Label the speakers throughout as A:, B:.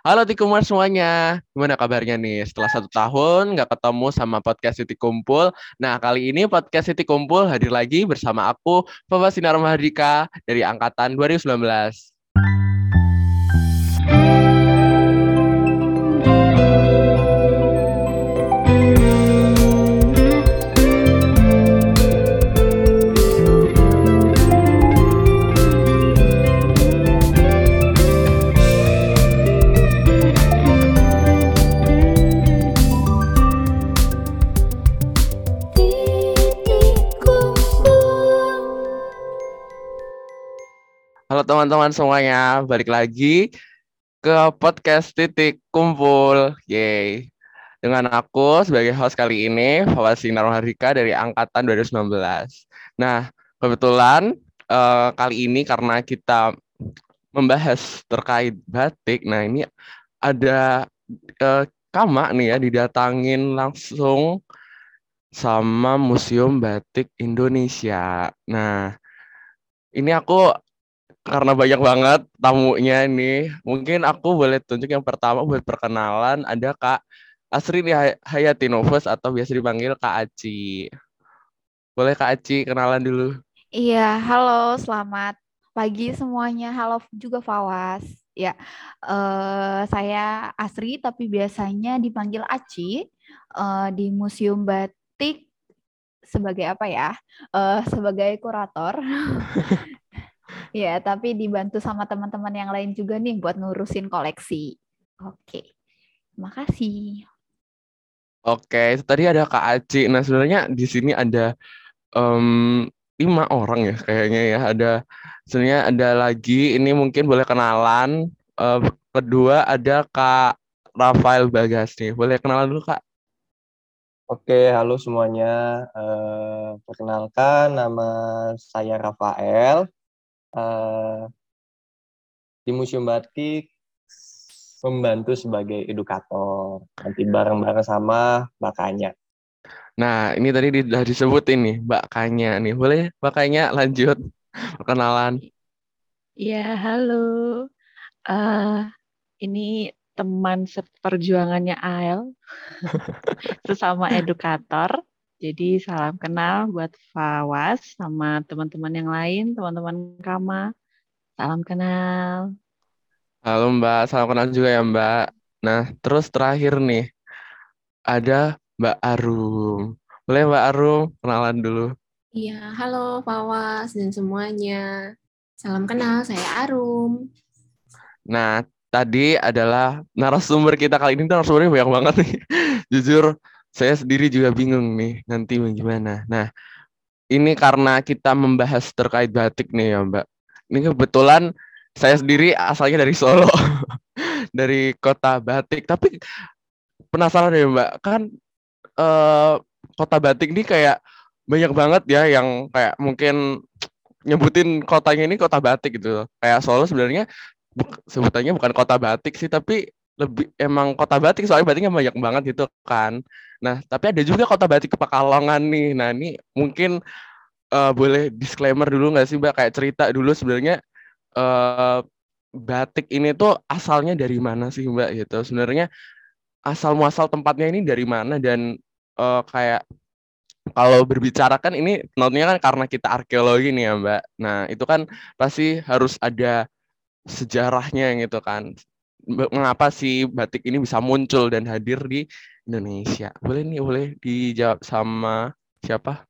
A: Halo Tikumar semuanya, gimana kabarnya nih? Setelah satu tahun nggak ketemu sama podcast Titik Kumpul. Nah, kali ini podcast Titik Kumpul hadir lagi bersama aku, Bapak Sinar Mahardika dari Angkatan 2019. Teman-teman semuanya, balik lagi ke podcast Titik Kumpul. Yeay. Dengan aku sebagai host kali ini, Fawasi Naroharika dari Angkatan 2019. Nah, kebetulan uh, kali ini karena kita membahas terkait batik, nah ini ada uh, Kama nih ya, didatangin langsung sama Museum Batik Indonesia. Nah, ini aku karena banyak banget tamunya nih. Mungkin aku boleh tunjuk yang pertama buat perkenalan ada Kak Asri nih Hayati Novus atau biasa dipanggil Kak Aci. Boleh Kak Aci kenalan dulu?
B: Iya, halo, selamat pagi semuanya. Halo juga Fawas. Ya, uh, saya Asri tapi biasanya dipanggil Aci uh, di Museum Batik sebagai apa ya? Uh, sebagai kurator. Ya, tapi dibantu sama teman-teman yang lain juga nih buat ngurusin koleksi. Oke. Makasih.
A: Oke, tadi ada Kak Aci. Nah, sebenarnya di sini ada um, lima orang ya kayaknya ya. Ada sebenarnya ada lagi ini mungkin boleh kenalan. Uh, kedua ada Kak Rafael Bagas nih. Boleh kenalan dulu Kak?
C: Oke, halo semuanya. Uh, perkenalkan nama saya Rafael uh, di Museum Batik membantu sebagai edukator nanti bareng-bareng sama Mbak Kanya.
A: Nah, ini tadi sudah disebut ini Mbak Kanya nih. Boleh Mbak Kanya lanjut perkenalan?
D: Ya, halo. Uh, ini teman seperjuangannya Ael, sesama edukator. Jadi salam kenal buat Fawas sama teman-teman yang lain, teman-teman Kama. Salam kenal.
A: Halo Mbak, salam kenal juga ya Mbak. Nah, terus terakhir nih, ada Mbak Arum. Boleh Mbak Arum kenalan dulu?
E: Iya, halo Fawas dan semuanya. Salam kenal, saya Arum.
A: Nah, tadi adalah narasumber kita kali ini narasumbernya banyak banget nih. Jujur, saya sendiri juga bingung nih nanti bagaimana. Nah, ini karena kita membahas terkait batik nih ya Mbak. Ini kebetulan saya sendiri asalnya dari Solo, dari kota batik. Tapi penasaran ya Mbak, kan eh, kota batik ini kayak banyak banget ya yang kayak mungkin nyebutin kotanya ini kota batik gitu. Kayak Solo sebenarnya sebutannya bukan kota batik sih, tapi lebih emang kota batik soalnya batiknya banyak banget gitu kan. Nah, tapi ada juga kota batik Pekalongan nih. Nah, ini mungkin uh, boleh disclaimer dulu nggak sih Mbak kayak cerita dulu sebenarnya uh, batik ini tuh asalnya dari mana sih Mbak gitu. Sebenarnya asal muasal tempatnya ini dari mana dan uh, kayak kalau berbicara kan ini tentunya kan karena kita arkeologi nih ya Mbak. Nah, itu kan pasti harus ada sejarahnya gitu kan mengapa sih batik ini bisa muncul dan hadir di Indonesia? Boleh nih, boleh dijawab sama siapa?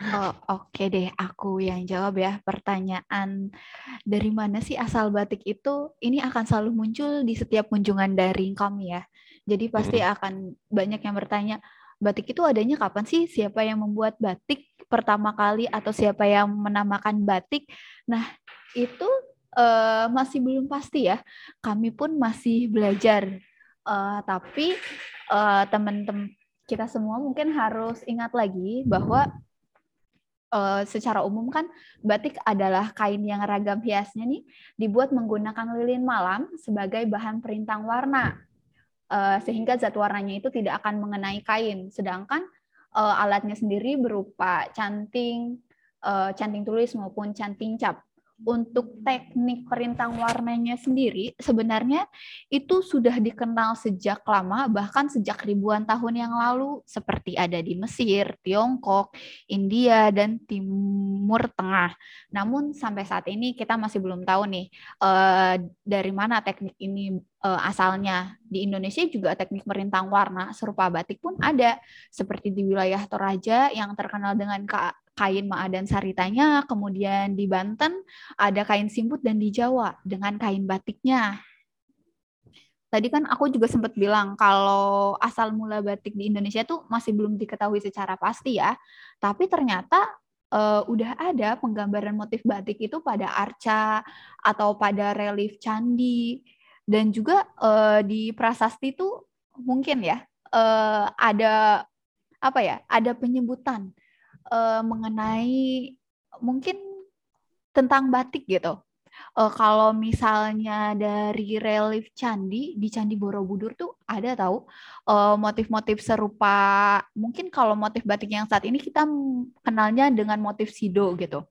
B: Oh, Oke okay deh, aku yang jawab ya. Pertanyaan dari mana sih asal batik itu? Ini akan selalu muncul di setiap kunjungan daring kami ya. Jadi pasti hmm. akan banyak yang bertanya, batik itu adanya kapan sih? Siapa yang membuat batik pertama kali atau siapa yang menamakan batik? Nah, itu uh, masih belum pasti ya. Kami pun masih belajar. Uh, tapi uh, teman-teman kita semua mungkin harus ingat lagi bahwa uh, secara umum kan batik adalah kain yang ragam hiasnya nih dibuat menggunakan lilin malam sebagai bahan perintang warna. Uh, sehingga zat warnanya itu tidak akan mengenai kain. Sedangkan uh, alatnya sendiri berupa canting, uh, canting tulis maupun canting cap untuk teknik perintang warnanya sendiri sebenarnya itu sudah dikenal sejak lama bahkan sejak ribuan tahun yang lalu seperti ada di Mesir, Tiongkok, India dan Timur Tengah. Namun sampai saat ini kita masih belum tahu nih uh, dari mana teknik ini uh, asalnya. Di Indonesia juga teknik merintang warna serupa batik pun ada seperti di wilayah Toraja yang terkenal dengan kain dan saritanya, kemudian di Banten ada kain simput dan di Jawa dengan kain batiknya. Tadi kan aku juga sempat bilang kalau asal mula batik di Indonesia tuh masih belum diketahui secara pasti ya. Tapi ternyata uh, udah ada penggambaran motif batik itu pada arca atau pada relief candi dan juga uh, di prasasti itu mungkin ya uh, ada apa ya ada penyebutan uh, mengenai mungkin tentang batik gitu. Uh, kalau misalnya dari relief candi di Candi Borobudur tuh ada tahu uh, motif-motif serupa mungkin kalau motif batik yang saat ini kita kenalnya dengan motif sido gitu.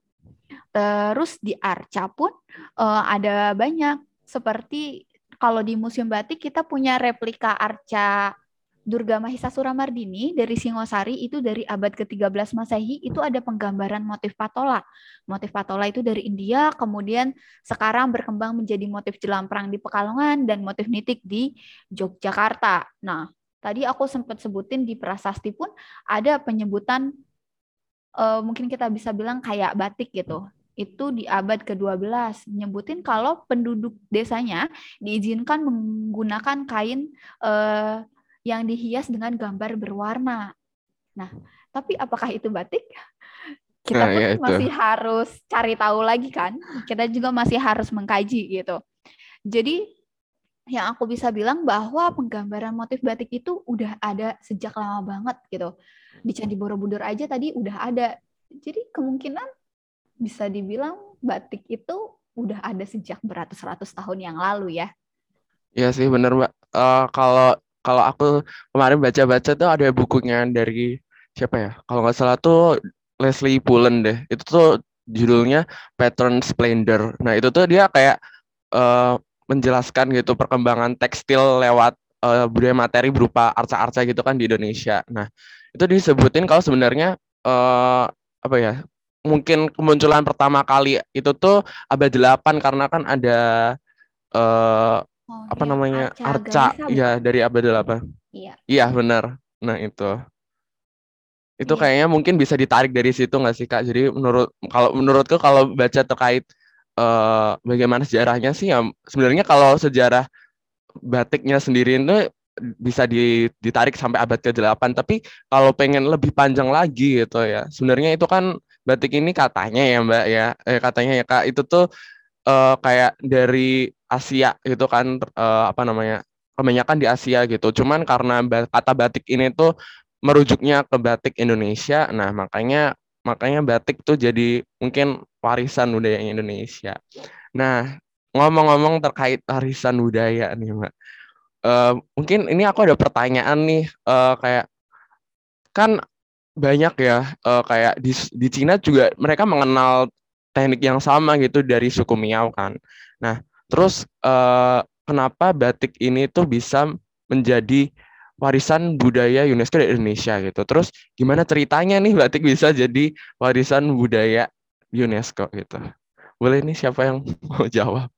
B: Terus di Arca pun uh, ada banyak seperti kalau di Museum Batik kita punya replika arca Durga Mahisa Suramardini dari Singosari itu dari abad ke-13 Masehi itu ada penggambaran motif patola. Motif patola itu dari India, kemudian sekarang berkembang menjadi motif jelang perang di Pekalongan dan motif nitik di Yogyakarta. Nah, tadi aku sempat sebutin di prasasti pun ada penyebutan uh, mungkin kita bisa bilang kayak batik gitu. Itu di abad ke-12 nyebutin kalau penduduk desanya diizinkan menggunakan kain uh, yang dihias dengan gambar berwarna. Nah, tapi apakah itu batik? Kita nah, pun ya masih harus cari tahu lagi kan. Kita juga masih harus mengkaji gitu. Jadi yang aku bisa bilang bahwa penggambaran motif batik itu udah ada sejak lama banget gitu. Di Candi Borobudur aja tadi udah ada. Jadi kemungkinan bisa dibilang batik itu udah ada sejak beratus-ratus tahun yang lalu ya.
A: Iya sih bener mbak. Uh, kalau kalau aku kemarin baca-baca tuh ada bukunya dari siapa ya? Kalau nggak salah tuh Leslie Pullen deh. Itu tuh judulnya Pattern Splendor. Nah itu tuh dia kayak uh, menjelaskan gitu perkembangan tekstil lewat uh, budaya materi berupa arca-arca gitu kan di Indonesia. Nah itu disebutin kalau sebenarnya uh, apa ya? Mungkin kemunculan pertama kali itu tuh abad 8 karena kan ada uh, Oh, apa ya, namanya Arca, ya dari abad apa?
B: Iya.
A: Iya benar. Nah itu itu iya. kayaknya mungkin bisa ditarik dari situ nggak sih kak? Jadi menurut kalau menurutku kalau baca terkait uh, bagaimana sejarahnya sih ya sebenarnya kalau sejarah batiknya sendiri itu bisa ditarik sampai abad ke-8 tapi kalau pengen lebih panjang lagi gitu ya sebenarnya itu kan batik ini katanya ya mbak ya. Eh, katanya ya kak. Itu tuh uh, kayak dari Asia gitu kan uh, apa namanya kebanyakan di Asia gitu. Cuman karena kata batik ini tuh merujuknya ke batik Indonesia. Nah makanya makanya batik tuh jadi mungkin warisan budaya Indonesia. Nah ngomong-ngomong terkait warisan budaya nih mbak. Uh, mungkin ini aku ada pertanyaan nih uh, kayak kan banyak ya uh, kayak di di Cina juga mereka mengenal teknik yang sama gitu dari suku Miao kan. Nah, terus uh, kenapa batik ini tuh bisa menjadi warisan budaya UNESCO di Indonesia gitu. Terus gimana ceritanya nih batik bisa jadi warisan budaya UNESCO gitu. Boleh nih siapa yang mau jawab?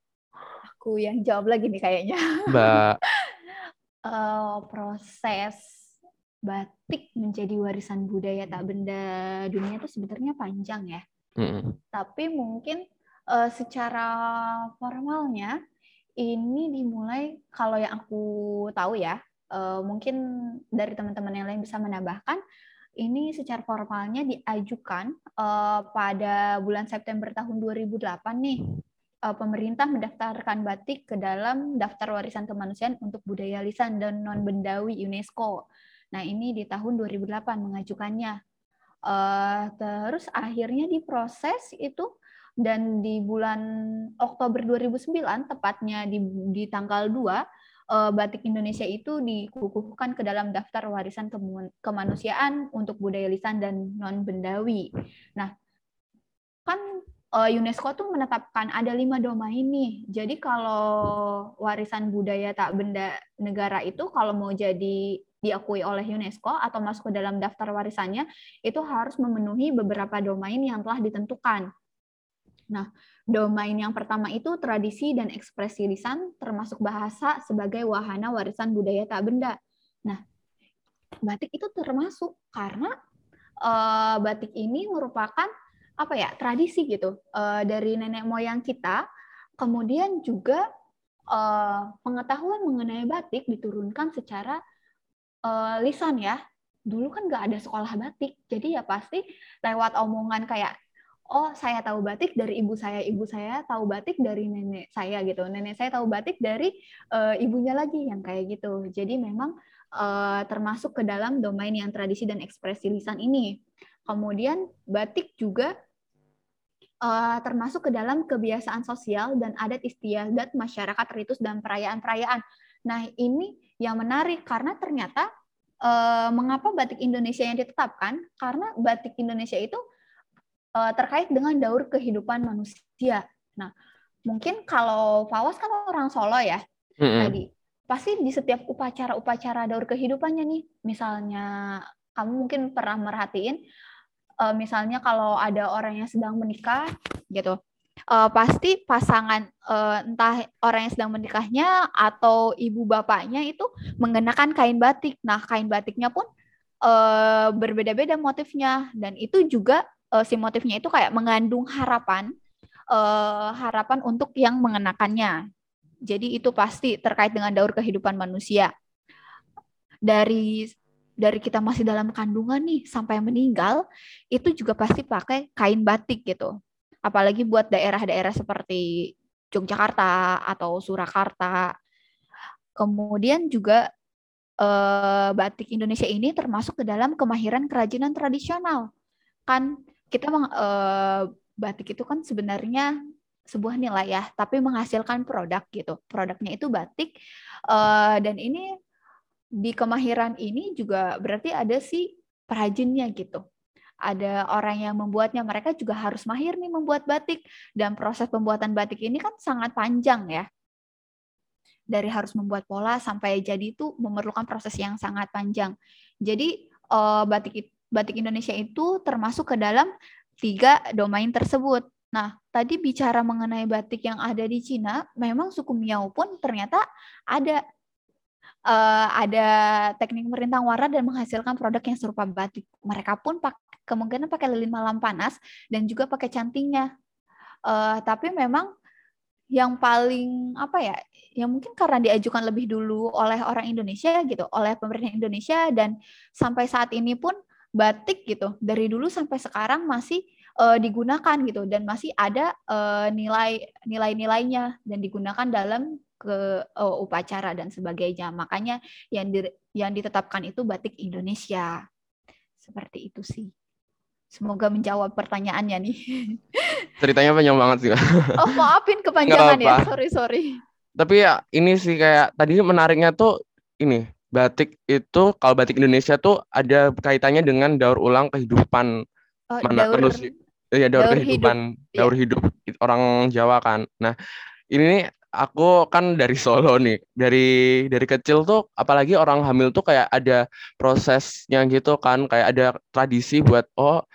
B: Aku yang jawab lagi nih kayaknya.
A: Mbak.
B: uh, proses batik menjadi warisan budaya tak benda dunia itu sebenarnya panjang ya. Mm. Tapi mungkin uh, secara formalnya ini dimulai kalau yang aku tahu ya, uh, mungkin dari teman-teman yang lain bisa menambahkan, ini secara formalnya diajukan uh, pada bulan September tahun 2008 nih. Uh, pemerintah mendaftarkan batik ke dalam daftar warisan kemanusiaan untuk budaya lisan dan non bendawi UNESCO. Nah, ini di tahun 2008 mengajukannya. Uh, terus akhirnya diproses itu dan di bulan Oktober 2009 tepatnya di, di tanggal 2 uh, eh, batik Indonesia itu dikukuhkan ke dalam daftar warisan kemanusiaan untuk budaya lisan dan non bendawi. Nah, kan uh, UNESCO tuh menetapkan ada lima domain nih. Jadi kalau warisan budaya tak benda negara itu kalau mau jadi diakui oleh UNESCO atau masuk ke dalam daftar warisannya itu harus memenuhi beberapa domain yang telah ditentukan. Nah, domain yang pertama itu tradisi dan ekspresi lisan termasuk bahasa sebagai wahana warisan budaya tak benda. Nah, batik itu termasuk karena uh, batik ini merupakan apa ya tradisi gitu uh, dari nenek moyang kita. Kemudian juga uh, pengetahuan mengenai batik diturunkan secara uh, lisan ya. Dulu kan nggak ada sekolah batik, jadi ya pasti lewat omongan kayak oh saya tahu batik dari ibu saya, ibu saya tahu batik dari nenek saya gitu, nenek saya tahu batik dari uh, ibunya lagi yang kayak gitu. Jadi memang uh, termasuk ke dalam domain yang tradisi dan ekspresi lisan ini. Kemudian batik juga uh, termasuk ke dalam kebiasaan sosial dan adat istiadat masyarakat ritus dan perayaan-perayaan. Nah, ini yang menarik karena ternyata uh, mengapa batik Indonesia yang ditetapkan? Karena batik Indonesia itu uh, terkait dengan daur kehidupan manusia. Nah, mungkin kalau Fawas kan orang Solo ya, mm -hmm. tadi pasti di setiap upacara-upacara daur kehidupannya nih, misalnya kamu mungkin pernah merhatiin uh, misalnya kalau ada orang yang sedang menikah gitu uh, pasti pasangan uh, entah orang yang sedang menikahnya atau ibu bapaknya itu mengenakan kain batik. Nah kain batiknya pun uh, berbeda-beda motifnya. Dan itu juga uh, si motifnya itu kayak mengandung harapan uh, harapan untuk yang mengenakannya. Jadi itu pasti terkait dengan daur kehidupan manusia. Dari dari kita masih dalam kandungan nih sampai meninggal itu juga pasti pakai kain batik gitu. Apalagi buat daerah-daerah seperti Yogyakarta atau Surakarta. Kemudian juga eh, batik Indonesia ini termasuk ke dalam kemahiran kerajinan tradisional. Kan kita eh, batik itu kan sebenarnya sebuah nilai ya, tapi menghasilkan produk gitu. Produknya itu batik eh, dan ini di kemahiran ini juga berarti ada si perajinnya gitu. Ada orang yang membuatnya, mereka juga harus mahir nih membuat batik. Dan proses pembuatan batik ini kan sangat panjang ya. Dari harus membuat pola sampai jadi itu memerlukan proses yang sangat panjang. Jadi eh, batik batik Indonesia itu termasuk ke dalam tiga domain tersebut. Nah, tadi bicara mengenai batik yang ada di Cina, memang suku Miao pun ternyata ada uh, ada teknik merintang warna dan menghasilkan produk yang serupa batik. Mereka pun pak, kemungkinan pakai lilin malam panas dan juga pakai cantingnya. Uh, tapi memang yang paling apa ya, yang mungkin karena diajukan lebih dulu oleh orang Indonesia gitu, oleh pemerintah Indonesia dan sampai saat ini pun batik gitu dari dulu sampai sekarang masih uh, digunakan gitu dan masih ada uh, nilai nilai-nilainya dan digunakan dalam ke uh, upacara dan sebagainya. Makanya yang di, yang ditetapkan itu batik Indonesia. Seperti itu sih. Semoga menjawab pertanyaannya nih.
A: Ceritanya panjang banget sih.
B: oh, maafin kepanjangan ya. Sorry, sorry.
A: Tapi ya ini sih kayak tadi menariknya tuh ini batik itu kalau batik Indonesia tuh ada kaitannya dengan daur ulang kehidupan oh, mana daur, terus ya daur, daur kehidupan hidup. daur iya. hidup orang Jawa kan. Nah, ini aku kan dari Solo nih. Dari dari kecil tuh apalagi orang hamil tuh kayak ada prosesnya gitu kan, kayak ada tradisi buat oh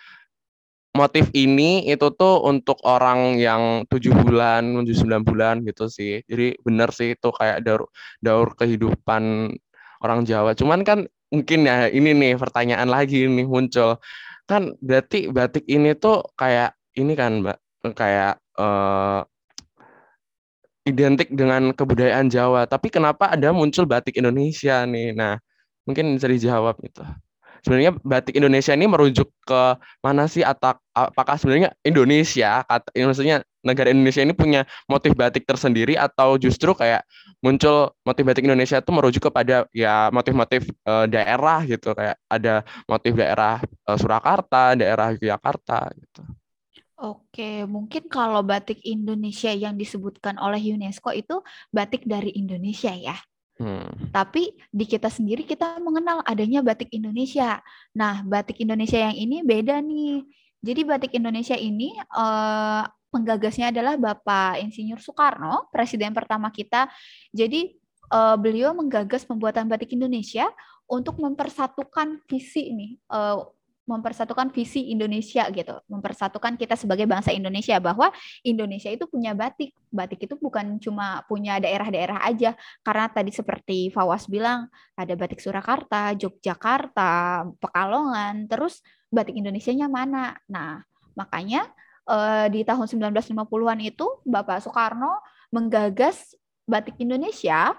A: motif ini itu tuh untuk orang yang tujuh bulan menuju sembilan bulan gitu sih. Jadi bener sih itu kayak daur daur kehidupan orang Jawa. Cuman kan mungkin ya ini nih pertanyaan lagi nih muncul. Kan berarti batik ini tuh kayak ini kan Mbak kayak uh, identik dengan kebudayaan Jawa. Tapi kenapa ada muncul batik Indonesia nih? Nah, mungkin bisa dijawab itu. Sebenarnya batik Indonesia ini merujuk ke mana sih atau apakah sebenarnya Indonesia kata maksudnya negara Indonesia ini punya motif batik tersendiri atau justru kayak muncul motif batik Indonesia itu merujuk kepada ya motif-motif e, daerah gitu kayak ada motif daerah e, Surakarta, daerah Yogyakarta gitu.
B: Oke, mungkin kalau batik Indonesia yang disebutkan oleh UNESCO itu batik dari Indonesia ya. Hmm. Tapi di kita sendiri kita mengenal adanya batik Indonesia. Nah, batik Indonesia yang ini beda nih. Jadi batik Indonesia ini uh, penggagasnya adalah Bapak Insinyur Soekarno, presiden pertama kita. Jadi uh, beliau menggagas pembuatan batik Indonesia untuk mempersatukan visi ini, uh, mempersatukan visi Indonesia gitu, mempersatukan kita sebagai bangsa Indonesia bahwa Indonesia itu punya batik. Batik itu bukan cuma punya daerah-daerah aja, karena tadi seperti Fawas bilang ada batik Surakarta, Yogyakarta, Pekalongan, terus batik Indonesianya mana? Nah, makanya eh, di tahun 1950-an itu Bapak Soekarno menggagas batik Indonesia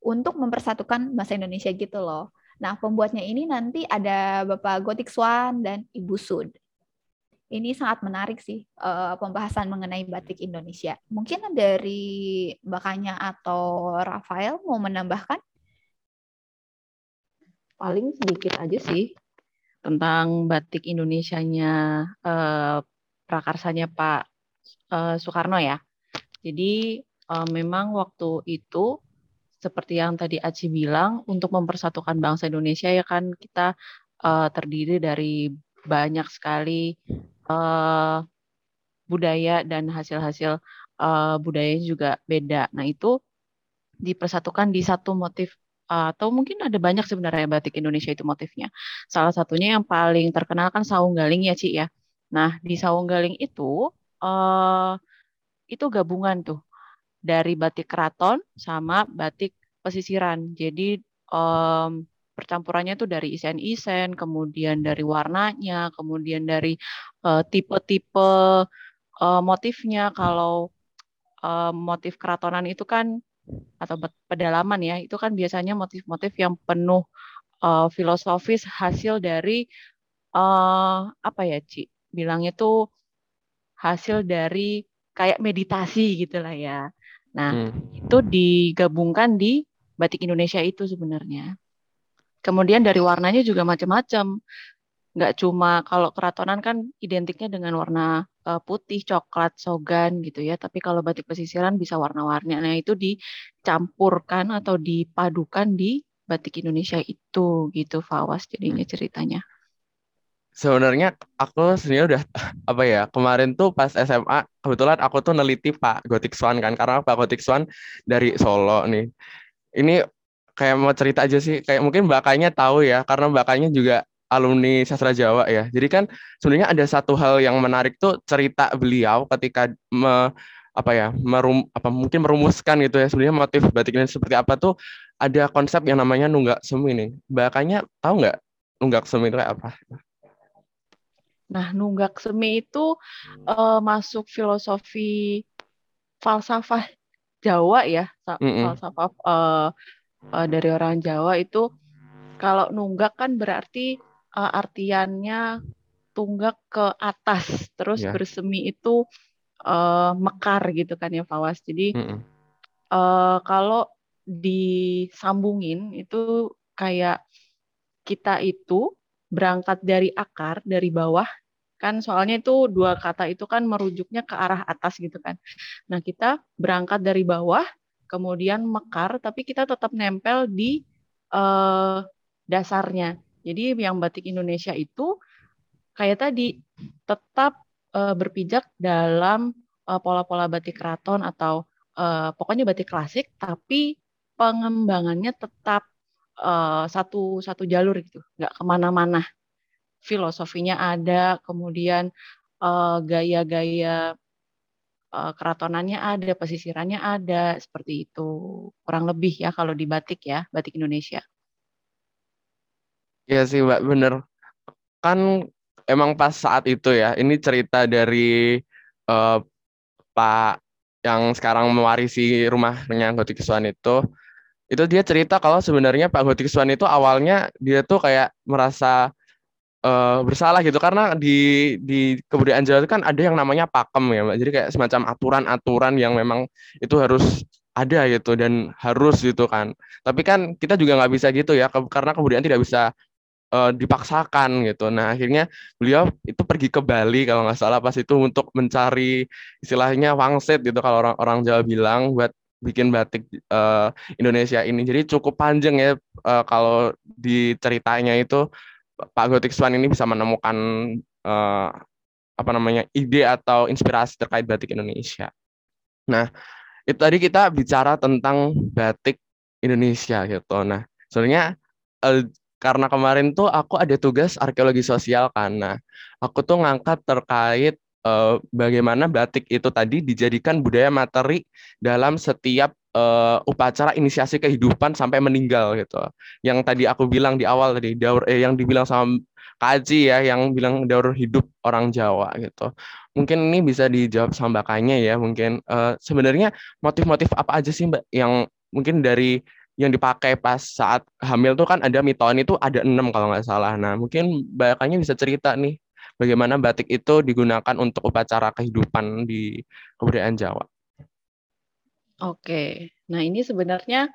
B: untuk mempersatukan bahasa Indonesia gitu loh. Nah, pembuatnya ini nanti ada Bapak Gotik Swan dan Ibu Sud. Ini sangat menarik sih uh, pembahasan mengenai batik Indonesia. Mungkin dari Mbakanya atau Rafael mau menambahkan?
D: Paling sedikit aja sih tentang batik Indonesianya uh, prakarsanya Pak uh, Soekarno ya. Jadi memang waktu itu seperti yang tadi Aci bilang, untuk mempersatukan bangsa Indonesia ya kan kita uh, terdiri dari banyak sekali uh, budaya dan hasil-hasil uh, budayanya juga beda. Nah itu dipersatukan di satu motif uh, atau mungkin ada banyak sebenarnya batik Indonesia itu motifnya. Salah satunya yang paling terkenal kan saung galing ya Ci ya. Nah di saung galing itu uh, itu gabungan tuh dari batik keraton sama batik pesisiran. Jadi um, percampurannya tuh dari isen-isen, kemudian dari warnanya, kemudian dari uh, tipe-tipe uh, motifnya. Kalau uh, motif keratonan itu kan atau pedalaman ya, itu kan biasanya motif-motif yang penuh uh, filosofis hasil dari uh, apa ya, Ci? Bilangnya tuh hasil dari kayak meditasi gitu lah ya. Nah, hmm. itu digabungkan di batik Indonesia itu sebenarnya. Kemudian dari warnanya juga macam-macam. Nggak cuma kalau keratonan kan identiknya dengan warna uh, putih, coklat, sogan gitu ya. Tapi kalau batik pesisiran bisa warna-warni. Nah, itu dicampurkan atau dipadukan di batik Indonesia itu gitu Fawas jadinya ceritanya
A: sebenarnya aku sebenarnya udah apa ya kemarin tuh pas SMA kebetulan aku tuh neliti Pak Gotik Swan kan karena Pak Gotik Swan dari Solo nih. Ini kayak mau cerita aja sih kayak mungkin bakanya tahu ya karena bakanya juga alumni sastra Jawa ya. Jadi kan sebenarnya ada satu hal yang menarik tuh cerita beliau ketika me, apa ya merum apa mungkin merumuskan gitu ya sebenarnya motif batik ini seperti apa tuh ada konsep yang namanya nunggak semi nih. Bakanya tahu nggak nunggak semi itu kayak apa
D: Nah, nunggak semi itu uh, masuk filosofi falsafah Jawa ya, mm falsafah uh, uh, dari orang Jawa itu kalau nunggak kan berarti uh, artiannya tunggak ke atas, terus yeah. bersemi itu uh, mekar gitu kan ya Fawas. Jadi mm. Uh, kalau disambungin itu kayak kita itu berangkat dari akar dari bawah kan soalnya itu dua kata itu kan merujuknya ke arah atas gitu kan. Nah kita berangkat dari bawah, kemudian mekar, tapi kita tetap nempel di uh, dasarnya. Jadi yang batik Indonesia itu kayak tadi tetap uh, berpijak dalam uh, pola-pola batik keraton atau uh, pokoknya batik klasik, tapi pengembangannya tetap uh, satu satu jalur gitu, nggak ke mana-mana filosofinya ada, kemudian uh, gaya-gaya uh, keratonannya ada, pesisirannya ada, seperti itu. Kurang lebih ya kalau di batik ya, batik Indonesia.
A: Iya sih Mbak, bener. Kan emang pas saat itu ya, ini cerita dari uh, Pak yang sekarang mewarisi rumahnya Gotik Swan itu, itu dia cerita kalau sebenarnya Pak Gotik Swan itu awalnya dia tuh kayak merasa uh, bersalah gitu karena di di kebudayaan Jawa itu kan ada yang namanya pakem ya Mbak. Jadi kayak semacam aturan-aturan yang memang itu harus ada gitu dan harus gitu kan. Tapi kan kita juga nggak bisa gitu ya karena kebudayaan tidak bisa uh, dipaksakan gitu. Nah akhirnya beliau itu pergi ke Bali kalau nggak salah pas itu untuk mencari istilahnya wangsit gitu kalau orang orang Jawa bilang buat bikin batik uh, Indonesia ini. Jadi cukup panjang ya uh, kalau di ceritanya itu Pak Gotik Swan ini bisa menemukan uh, apa namanya ide atau inspirasi terkait batik Indonesia. Nah, itu tadi kita bicara tentang batik Indonesia gitu. Nah, sebenarnya eh, karena kemarin tuh aku ada tugas arkeologi sosial karena aku tuh ngangkat terkait eh, bagaimana batik itu tadi dijadikan budaya materi dalam setiap eh, upacara inisiasi kehidupan sampai meninggal gitu. Yang tadi aku bilang di awal tadi daur eh, yang dibilang sama Kaji ya yang bilang daur hidup orang Jawa gitu. Mungkin ini bisa dijawab sama Mbak Kanya ya. Mungkin uh, sebenarnya motif-motif apa aja sih Mbak yang mungkin dari yang dipakai pas saat hamil tuh kan ada miton itu ada enam kalau nggak salah. Nah mungkin Mbak Kanya bisa cerita nih bagaimana batik itu digunakan untuk upacara kehidupan di kebudayaan Jawa.
D: Oke, nah ini sebenarnya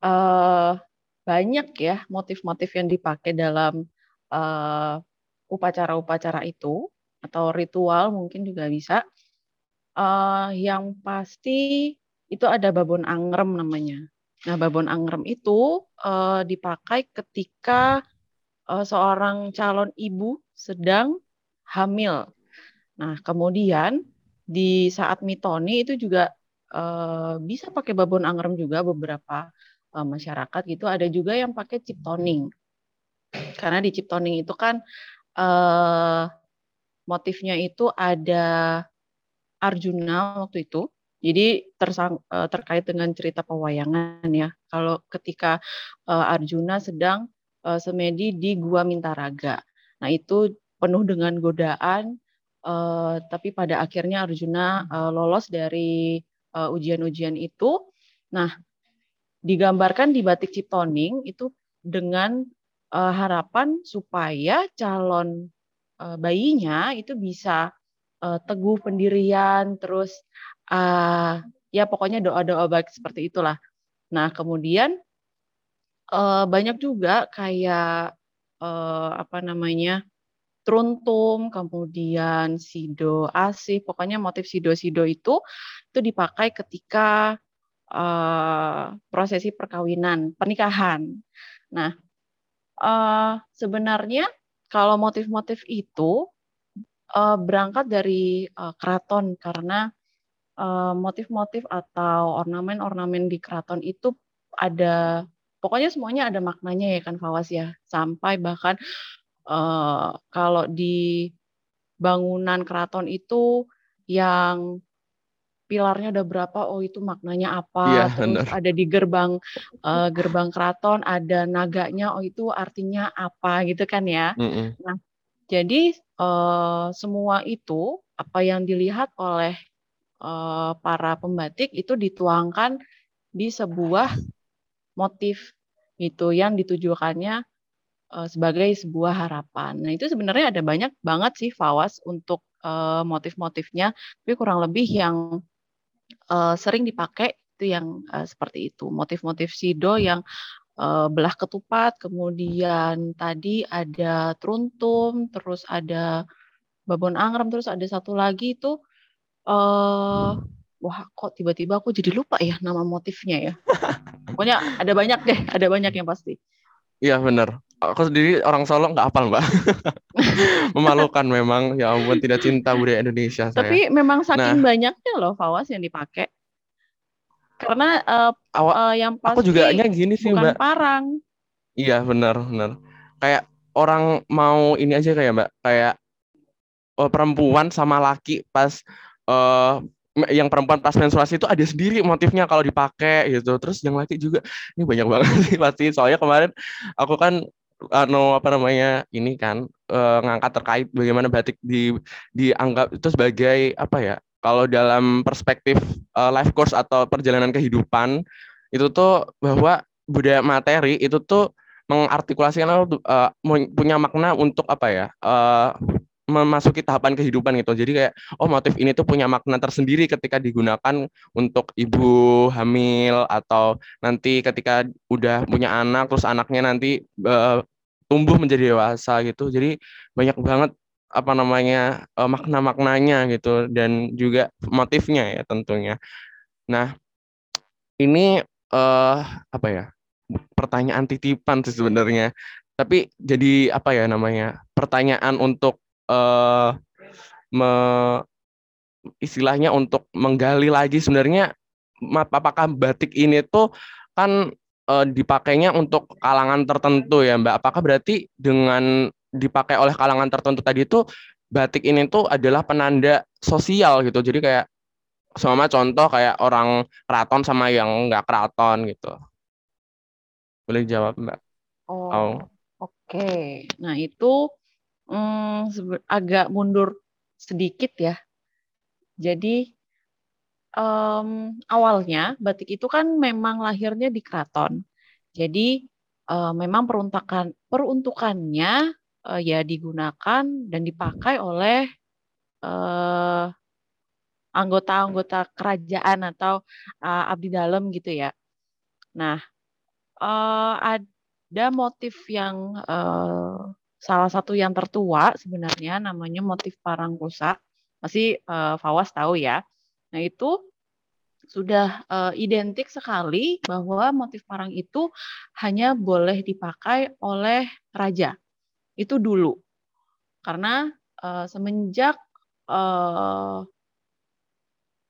D: uh, banyak ya motif-motif yang dipakai dalam uh, upacara-upacara itu atau ritual mungkin juga bisa. Uh, yang pasti itu ada babon angrem namanya. Nah, babon angrem itu uh, dipakai ketika uh, seorang calon ibu sedang hamil. Nah, kemudian di saat mitoni itu juga uh, bisa pakai babon angrem juga beberapa uh, masyarakat gitu. Ada juga yang pakai ciptoning. Karena di Ciptoning itu kan uh, motifnya itu ada Arjuna waktu itu. Jadi tersang, uh, terkait dengan cerita pewayangan ya. Kalau ketika uh, Arjuna sedang uh, semedi di Gua Mintaraga. Nah, itu penuh dengan godaan uh, tapi pada akhirnya Arjuna uh, lolos dari ujian-ujian uh, itu. Nah, digambarkan di batik Ciptoning itu dengan uh, harapan supaya calon uh, bayinya itu bisa uh, teguh pendirian terus ya pokoknya doa-doa baik seperti itulah. Nah, kemudian banyak juga kayak apa namanya? Truntum, kemudian sido asih, pokoknya motif sido-sido itu itu dipakai ketika uh, prosesi perkawinan, pernikahan. Nah, uh, sebenarnya kalau motif-motif itu uh, berangkat dari uh, keraton karena motif-motif uh, atau ornamen-ornamen di keraton itu ada pokoknya semuanya ada maknanya ya kan Fawas ya sampai bahkan uh, kalau di bangunan keraton itu yang pilarnya ada berapa oh itu maknanya apa
A: ya,
D: terus benar. ada di gerbang uh, gerbang keraton ada naganya oh itu artinya apa gitu kan ya mm -mm. nah jadi uh, semua itu apa yang dilihat oleh uh, para pembatik itu dituangkan di sebuah motif itu yang ditujukannya uh, sebagai sebuah harapan. Nah itu sebenarnya ada banyak banget sih Fawas untuk uh, motif-motifnya, tapi kurang lebih yang uh, sering dipakai itu yang uh, seperti itu motif-motif sido yang uh, belah ketupat kemudian tadi ada truntum terus ada babon angrem terus ada satu lagi itu uh, wah kok tiba-tiba aku jadi lupa ya nama motifnya ya pokoknya ada banyak deh ada banyak yang pasti
A: Iya benar. Aku sendiri orang Solo nggak hafal mbak. Memalukan memang. Ya ampun tidak cinta budaya Indonesia.
D: Saya. Tapi memang saking nah, banyaknya loh Fawas yang dipakai. Karena uh, Awak, uh, yang pasti
A: aku juga gini sih
D: bukan
A: mbak.
D: parang.
A: Iya benar benar. Kayak orang mau ini aja kayak mbak. Kayak uh, perempuan sama laki pas uh, yang perempuan pas menstruasi itu ada sendiri motifnya kalau dipakai gitu. Terus yang laki juga ini banyak banget sih pasti. Soalnya kemarin aku kan anu apa namanya ini kan uh, ngangkat terkait bagaimana batik di dianggap itu sebagai apa ya? Kalau dalam perspektif uh, life course atau perjalanan kehidupan itu tuh bahwa budaya materi itu tuh mengartikulasikan uh, punya makna untuk apa ya? Uh, memasuki tahapan kehidupan gitu. Jadi kayak oh motif ini tuh punya makna tersendiri ketika digunakan untuk ibu hamil atau nanti ketika udah punya anak terus anaknya nanti uh, tumbuh menjadi dewasa gitu. Jadi banyak banget apa namanya uh, makna-maknanya gitu dan juga motifnya ya tentunya. Nah, ini uh, apa ya? pertanyaan titipan sih sebenarnya. Tapi jadi apa ya namanya? pertanyaan untuk uh, me, istilahnya untuk menggali lagi sebenarnya apakah batik ini tuh kan uh, dipakainya untuk kalangan tertentu ya Mbak. Apakah berarti dengan dipakai oleh kalangan tertentu tadi itu batik ini tuh adalah penanda sosial gitu. Jadi kayak sama contoh kayak orang keraton sama yang nggak keraton gitu. Boleh jawab Mbak?
D: Oh, oh. oke. Okay. Nah itu hmm, agak mundur sedikit ya. Jadi um, awalnya batik itu kan memang lahirnya di keraton. Jadi uh, memang peruntukan peruntukannya uh, ya digunakan dan dipakai oleh uh, anggota-anggota kerajaan atau uh, abdi dalam gitu ya. Nah, uh, ada motif yang uh, salah satu yang tertua sebenarnya namanya motif parangkusa. Masih uh, Fawas tahu ya. Nah, itu sudah uh, identik sekali bahwa motif parang itu hanya boleh dipakai oleh raja. Itu dulu. Karena uh, semenjak uh,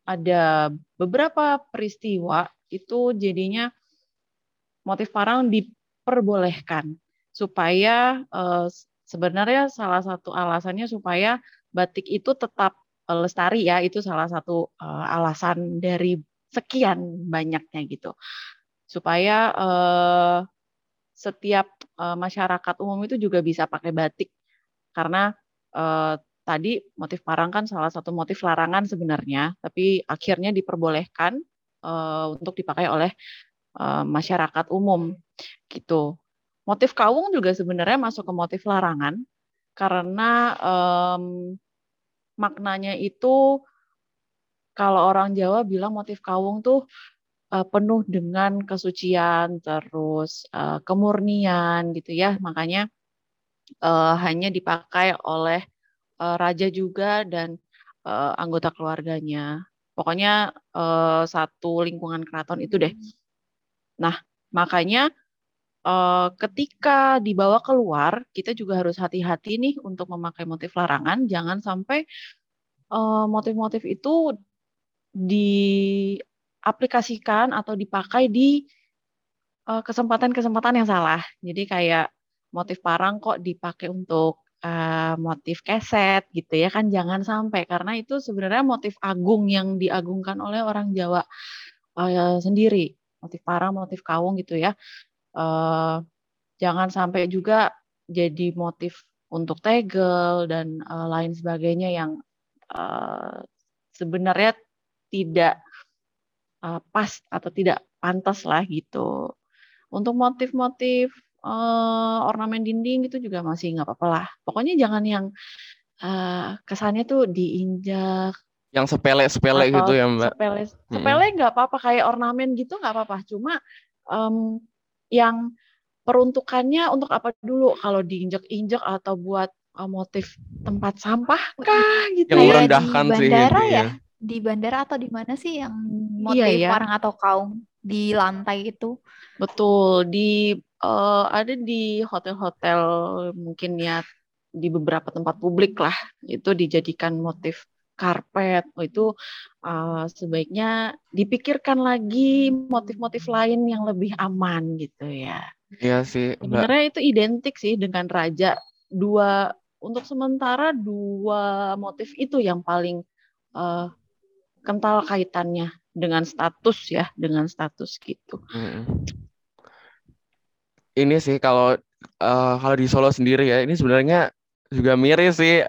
D: ada beberapa peristiwa itu jadinya motif parang diperbolehkan supaya sebenarnya salah satu alasannya supaya batik itu tetap lestari ya itu salah satu uh, alasan dari sekian banyaknya gitu. Supaya uh, setiap uh, masyarakat umum itu juga bisa pakai batik. Karena uh, tadi motif parang kan salah satu motif larangan sebenarnya tapi akhirnya diperbolehkan uh, untuk dipakai oleh uh, masyarakat umum gitu. Motif kawung juga sebenarnya masuk ke motif larangan karena um, maknanya itu kalau orang Jawa bilang motif kawung tuh uh, penuh dengan kesucian terus uh, kemurnian gitu ya. Makanya uh, hanya dipakai oleh uh, raja juga dan uh, anggota keluarganya. Pokoknya uh, satu lingkungan keraton itu deh. Nah makanya uh, ketika dibawa keluar, kita juga harus hati-hati nih untuk memakai motif larangan. Jangan sampai motif-motif uh, itu diaplikasikan atau dipakai di kesempatan-kesempatan uh, yang salah. Jadi kayak motif parang kok dipakai untuk uh, motif keset gitu ya kan jangan sampai karena itu sebenarnya motif agung yang diagungkan oleh orang Jawa uh, sendiri motif parang motif kawung gitu ya uh, jangan sampai juga jadi motif untuk tegel dan uh, lain sebagainya yang uh, sebenarnya tidak uh, pas atau tidak pantas lah gitu. Untuk motif-motif uh, ornamen dinding itu juga masih nggak apa-apa lah. Pokoknya jangan yang uh, kesannya tuh diinjak.
A: Yang sepele-sepele gitu ya mbak.
D: Sepele, sepele nggak hmm. apa-apa kayak ornamen gitu nggak apa-apa. Cuma um, yang peruntukannya untuk apa dulu? Kalau diinjak-injak atau buat uh, motif tempat sampah kah gitu
A: yang ya? merendahkan
B: di bandara sih, ya. di bandara atau di mana sih yang motif iya, ya. parang atau kaum di lantai itu?
D: Betul. Di uh, ada di hotel-hotel mungkin ya di beberapa tempat publik lah. Itu dijadikan motif karpet oh, itu uh, sebaiknya dipikirkan lagi motif-motif lain yang lebih aman gitu ya.
A: Iya sih.
D: Sebenarnya itu identik sih dengan raja dua untuk sementara dua motif itu yang paling uh, kental kaitannya dengan status ya dengan status gitu. Hmm.
A: Ini sih kalau uh, kalau di Solo sendiri ya ini sebenarnya juga miris sih.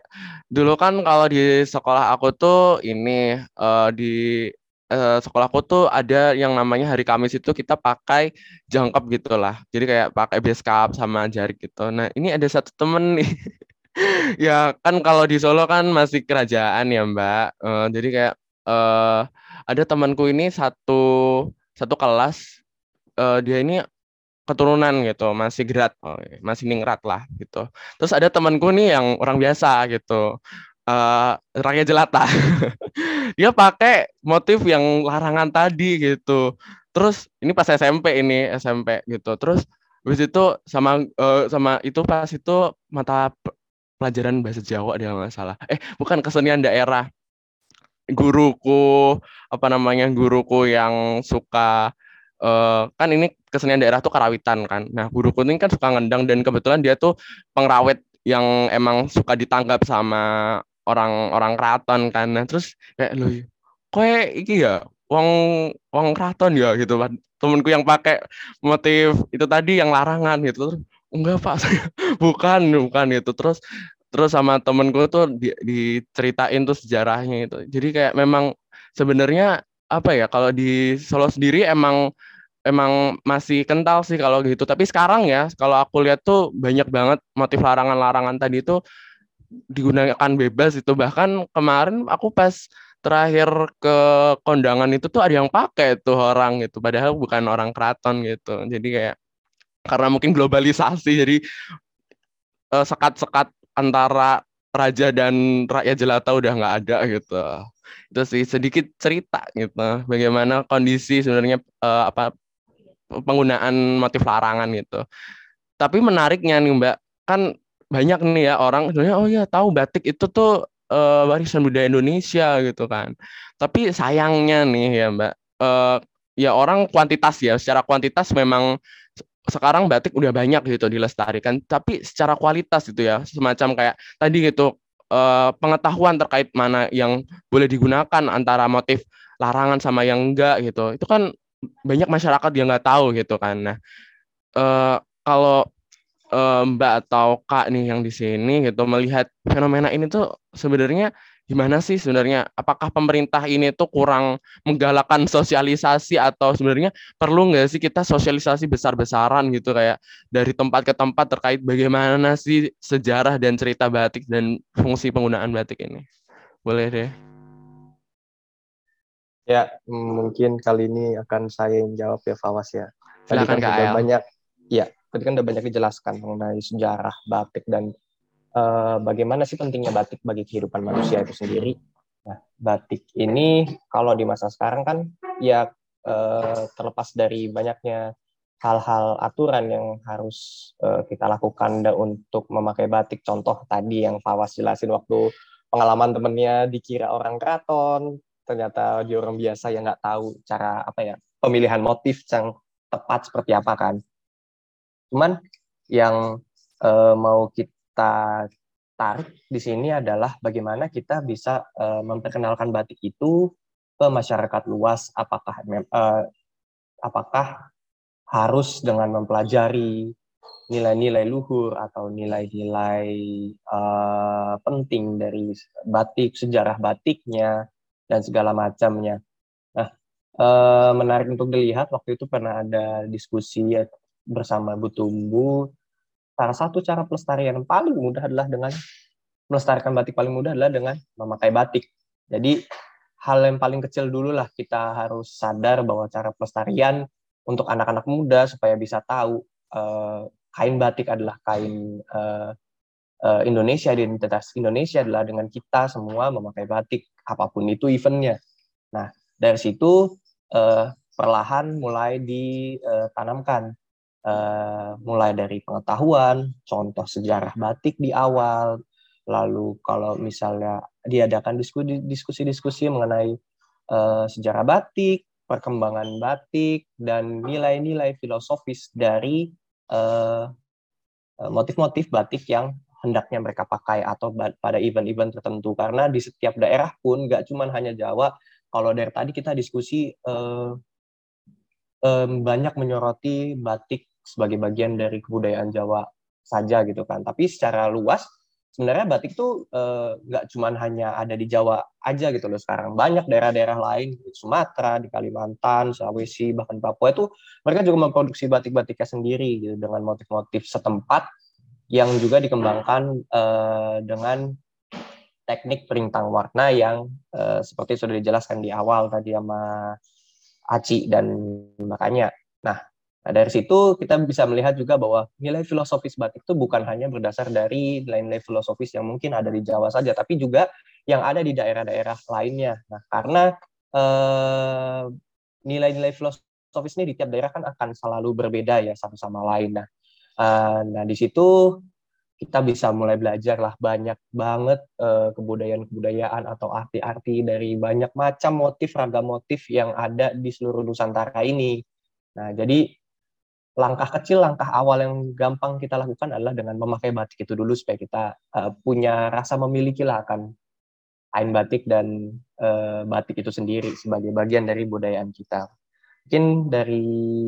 A: Dulu kan kalau di sekolah aku tuh ini uh, di uh, sekolahku tuh ada yang namanya hari Kamis itu kita pakai jangkep gitulah. Jadi kayak pakai base cap sama jari gitu. Nah, ini ada satu temen nih. ya kan kalau di Solo kan masih kerajaan ya, Mbak. Uh, jadi kayak uh, ada temanku ini satu satu kelas uh, dia ini keturunan gitu, masih gerat, oh, iya, masih ningrat lah gitu. Terus ada temanku nih yang orang biasa gitu, uh, rakyat jelata. dia pakai motif yang larangan tadi gitu. Terus ini pas SMP ini SMP gitu. Terus habis itu sama uh, sama itu pas itu mata pelajaran bahasa Jawa dia nggak salah. Eh, bukan kesenian daerah. Guruku apa namanya guruku yang suka uh, kan ini kesenian daerah tuh karawitan kan. Nah, guruku ini kan suka ngendang dan kebetulan dia tuh pengrawit yang emang suka ditanggap sama orang-orang keraton kan. Nah, terus kayak lu kowe iki ya wong wong keraton ya gitu kan. Temenku yang pakai motif itu tadi yang larangan gitu. Terus enggak Pak, bukan, bukan itu. Terus terus sama temenku tuh di, diceritain tuh sejarahnya itu jadi kayak memang sebenarnya apa ya kalau di Solo sendiri emang emang masih kental sih kalau gitu. Tapi sekarang ya kalau aku lihat tuh banyak banget motif larangan-larangan tadi itu digunakan bebas itu. Bahkan kemarin aku pas terakhir ke kondangan itu tuh ada yang pakai tuh orang gitu. Padahal bukan orang keraton gitu. Jadi kayak karena mungkin globalisasi jadi eh, sekat-sekat antara raja dan rakyat jelata udah nggak ada gitu. Itu sih sedikit cerita gitu bagaimana kondisi sebenarnya uh, apa penggunaan motif larangan gitu. Tapi menariknya nih mbak kan banyak nih ya orang sebenarnya oh ya tahu batik itu tuh uh, warisan budaya Indonesia gitu kan. Tapi sayangnya nih ya mbak uh, ya orang kuantitas ya secara kuantitas memang sekarang batik udah banyak gitu dilestarikan tapi secara kualitas gitu ya semacam kayak tadi gitu eh, pengetahuan terkait mana yang boleh digunakan antara motif larangan sama yang enggak gitu. Itu kan banyak masyarakat yang nggak tahu gitu kan. Nah eh, kalau eh, Mbak atau Kak nih yang di sini gitu melihat fenomena ini tuh sebenarnya gimana sih sebenarnya? Apakah pemerintah ini tuh kurang menggalakkan sosialisasi atau sebenarnya perlu nggak sih kita sosialisasi besar-besaran gitu kayak dari tempat ke tempat terkait bagaimana sih sejarah dan cerita batik dan fungsi penggunaan batik ini? Boleh deh
C: ya mungkin kali ini akan saya yang jawab ya Fawas ya
A: tadi kan
C: udah banyak ya tadi kan udah banyak dijelaskan mengenai sejarah batik dan uh, bagaimana sih pentingnya batik bagi kehidupan manusia itu sendiri. Nah, batik ini kalau di masa sekarang kan ya uh, terlepas dari banyaknya hal-hal aturan yang harus uh, kita lakukan untuk memakai batik. Contoh tadi yang Fawas jelasin waktu pengalaman temennya dikira orang keraton, ternyata dia orang biasa yang nggak tahu cara apa ya pemilihan motif yang tepat seperti apa kan. Cuman yang uh, mau kita tarik di sini adalah bagaimana kita bisa uh, memperkenalkan batik itu ke masyarakat luas apakah uh, apakah harus dengan mempelajari nilai-nilai luhur atau nilai-nilai penting dari batik sejarah batiknya dan segala macamnya. Nah, uh, menarik untuk dilihat waktu itu pernah ada diskusi bersama Bu Tumbu salah satu cara pelestarian paling mudah adalah dengan melestarikan batik paling mudah adalah dengan memakai batik. Jadi hal yang paling kecil dulu lah kita harus sadar bahwa cara pelestarian untuk anak-anak muda supaya bisa tahu uh, kain batik adalah kain uh, Indonesia, identitas Indonesia adalah dengan kita semua memakai batik apa pun itu eventnya. Nah dari situ uh, perlahan mulai ditanamkan uh, mulai dari pengetahuan, contoh sejarah batik di awal, lalu kalau misalnya diadakan diskusi-diskusi mengenai uh, sejarah batik, perkembangan batik, dan nilai-nilai filosofis dari uh, motif-motif batik yang hendaknya mereka pakai atau pada event-event tertentu karena di setiap daerah pun nggak cuma hanya Jawa kalau dari tadi kita diskusi eh, eh, banyak menyoroti batik sebagai bagian dari kebudayaan Jawa saja gitu kan. Tapi secara luas sebenarnya batik tuh eh, nggak eh, cuma hanya ada di Jawa aja gitu loh sekarang. Banyak daerah-daerah lain di Sumatera, di Kalimantan, Sulawesi, bahkan Papua itu mereka juga memproduksi batik-batiknya sendiri gitu dengan motif-motif setempat yang juga dikembangkan eh, dengan teknik perintang warna yang eh, seperti sudah dijelaskan di awal tadi sama Aci dan makanya. Nah, dari situ kita bisa melihat juga bahwa nilai filosofis batik itu bukan hanya berdasar dari nilai-nilai filosofis yang mungkin ada di Jawa saja, tapi juga yang ada di daerah-daerah lainnya. Nah, karena eh, nilai-nilai filosofis ini di tiap daerah kan akan selalu berbeda ya satu sama lain. Nah, eh, nah di situ kita bisa mulai belajar lah banyak banget uh, kebudayaan-kebudayaan atau arti-arti dari banyak macam motif ragam motif yang ada di seluruh Nusantara ini. Nah, jadi langkah kecil, langkah awal yang gampang kita lakukan adalah dengan memakai batik itu dulu supaya kita uh, punya rasa memiliki lah akan kain batik dan uh, batik itu sendiri sebagai bagian dari budayaan kita. Mungkin dari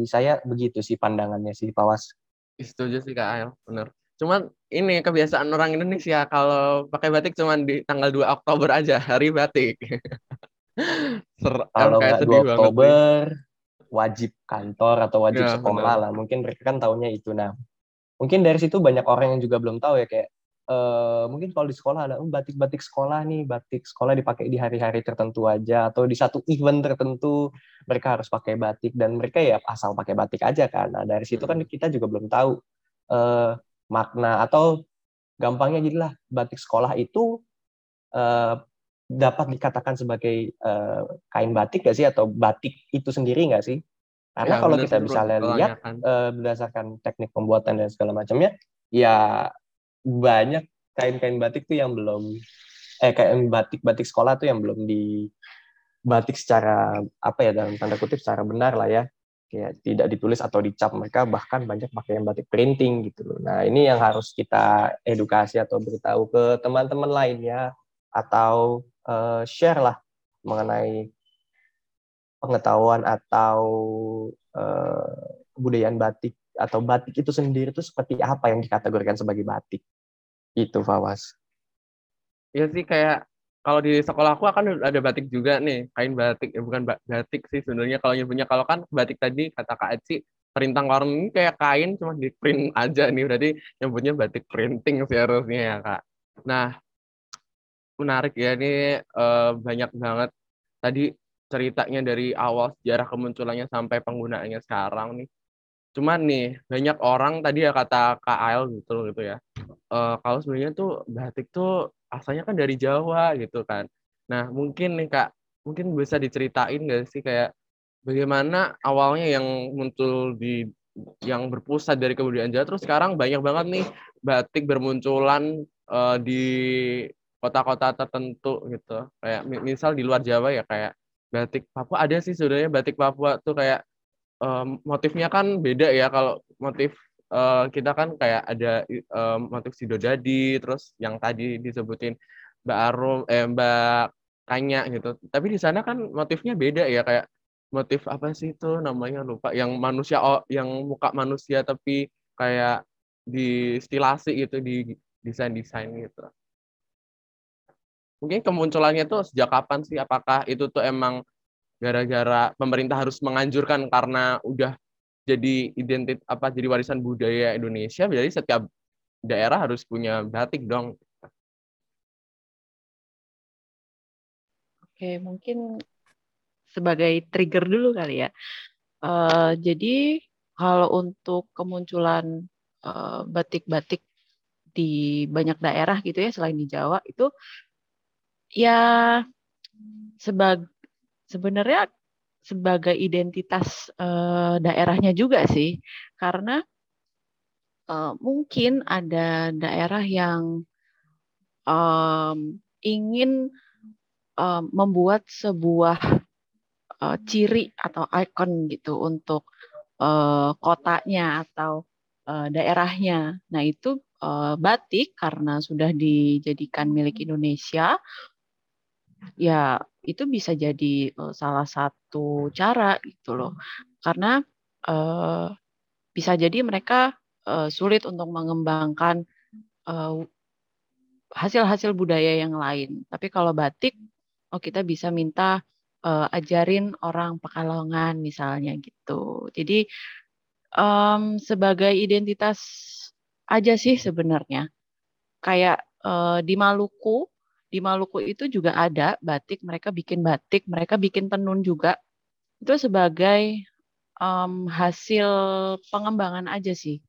C: saya begitu sih pandangannya sih, Pak Was.
A: Setuju sih Kak Ael, benar. Cuman ini kebiasaan orang Indonesia kalau pakai batik cuman di tanggal 2 Oktober aja, hari batik.
C: Kalau nggak 2 Oktober, wajib kantor atau wajib ya, sekolah benar. lah. Mungkin mereka kan tahunya itu. Nah, mungkin dari situ banyak orang yang juga belum tahu ya kayak Uh, mungkin kalau di sekolah ada oh, batik-batik sekolah nih, batik sekolah dipakai di hari-hari tertentu aja atau di satu event tertentu mereka harus pakai batik dan mereka ya asal pakai batik aja kan. Nah dari situ kan kita juga belum tahu uh, makna atau gampangnya jadilah batik sekolah itu uh, dapat dikatakan sebagai uh, kain batik gak sih atau batik itu sendiri nggak sih? Karena ya, kalau kita bisa lihat uh, berdasarkan teknik pembuatan dan segala macamnya, ya banyak kain-kain batik tuh yang belum eh kain batik-batik sekolah tuh yang belum di batik secara apa ya dalam tanda kutip secara benar lah ya kayak tidak ditulis atau dicap mereka bahkan banyak pakai yang batik printing gitu loh. Nah ini yang harus kita edukasi atau beritahu ke teman-teman lainnya atau uh, share lah mengenai pengetahuan atau uh, kebudayaan batik atau batik itu sendiri itu seperti apa yang dikategorikan sebagai batik? Itu Fawas.
A: Iya sih kayak kalau di sekolah aku akan ada batik juga nih kain batik. Ya bukan batik sih sebenarnya kalau nyebutnya. Kalau kan batik tadi kata Kak Eci perintang warna ini kayak kain cuma di print aja nih. Berarti nyebutnya batik printing sih harusnya ya Kak. Nah menarik ya ini uh, banyak banget. Tadi ceritanya dari awal sejarah kemunculannya sampai penggunaannya sekarang nih cuman nih banyak orang tadi ya kata Kak Ail gitu gitu ya. Uh, kalau sebenarnya tuh batik tuh asalnya kan dari Jawa gitu kan. Nah mungkin nih kak, mungkin bisa diceritain gak sih kayak bagaimana awalnya yang muncul di yang berpusat dari kebudayaan Jawa? Terus sekarang banyak banget nih batik bermunculan uh, di kota-kota tertentu gitu. Kayak misal di luar Jawa ya kayak batik Papua. Ada sih sebenarnya batik Papua tuh kayak um, motifnya kan beda ya kalau motif uh, kita kan kayak ada uh, motif Sidodadi, terus yang tadi disebutin Mbak Arum, eh Mbak Kanya gitu. Tapi di sana kan motifnya beda ya kayak motif apa sih itu namanya lupa yang manusia oh, yang muka manusia tapi kayak di stilasi gitu di desain-desain gitu. Mungkin kemunculannya tuh sejak kapan sih? Apakah itu tuh emang gara-gara pemerintah harus menganjurkan karena udah jadi identit apa jadi warisan budaya Indonesia jadi setiap daerah harus punya batik dong.
D: Oke mungkin sebagai trigger dulu kali ya. Uh, jadi kalau untuk kemunculan eh, batik-batik uh, di banyak daerah gitu ya selain di Jawa itu ya sebag sebenarnya sebagai identitas uh, daerahnya juga sih, karena uh, mungkin ada daerah yang um, ingin um, membuat sebuah uh, ciri atau ikon gitu untuk uh, kotanya atau uh, daerahnya. Nah itu uh, batik karena sudah dijadikan milik Indonesia, ya itu bisa jadi uh, salah satu cara gitu loh. Karena uh, bisa jadi mereka uh, sulit untuk mengembangkan hasil-hasil budaya yang lain. Tapi kalau batik oh kita bisa minta uh, ajarin orang Pekalongan misalnya gitu. Jadi um, sebagai identitas aja sih sebenarnya. Kayak uh, di Maluku di Maluku itu juga ada batik, mereka bikin batik, mereka bikin tenun juga. Itu sebagai um, hasil pengembangan aja sih.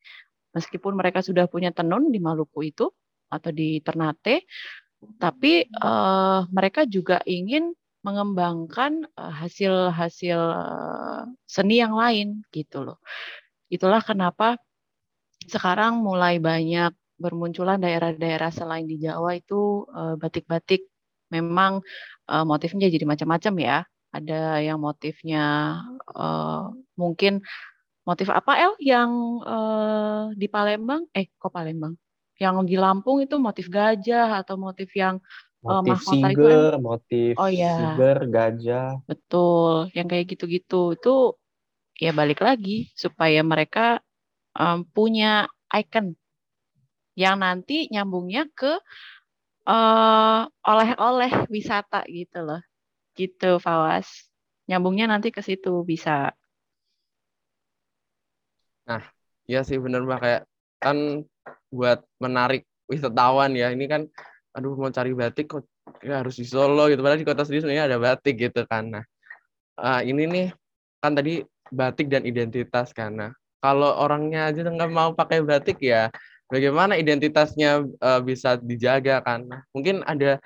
D: Meskipun mereka sudah punya tenun di Maluku itu atau di Ternate, tapi uh, mereka juga ingin mengembangkan hasil-hasil uh, seni yang lain gitu loh. Itulah kenapa sekarang mulai banyak bermunculan daerah-daerah selain di Jawa itu batik-batik memang motifnya jadi macam-macam ya. Ada yang motifnya mungkin motif apa El yang di Palembang? Eh, kok Palembang? Yang di Lampung itu motif gajah atau motif yang
C: motif mahkota siger, itu motif oh, ya. siger, gajah.
D: Betul, yang kayak gitu-gitu itu ya balik lagi supaya mereka um, punya icon yang nanti nyambungnya ke oleh-oleh uh, wisata gitu loh. Gitu, Fawas. Nyambungnya nanti ke situ bisa.
A: Nah, ya sih bener Mbak kayak kan buat menarik wisatawan ya. Ini kan aduh mau cari batik kok ya harus di Solo gitu padahal di kota sendiri sebenarnya ada batik gitu kan nah uh, ini nih kan tadi batik dan identitas karena kalau orangnya aja nggak mau pakai batik ya bagaimana identitasnya uh, bisa dijaga kan nah, mungkin ada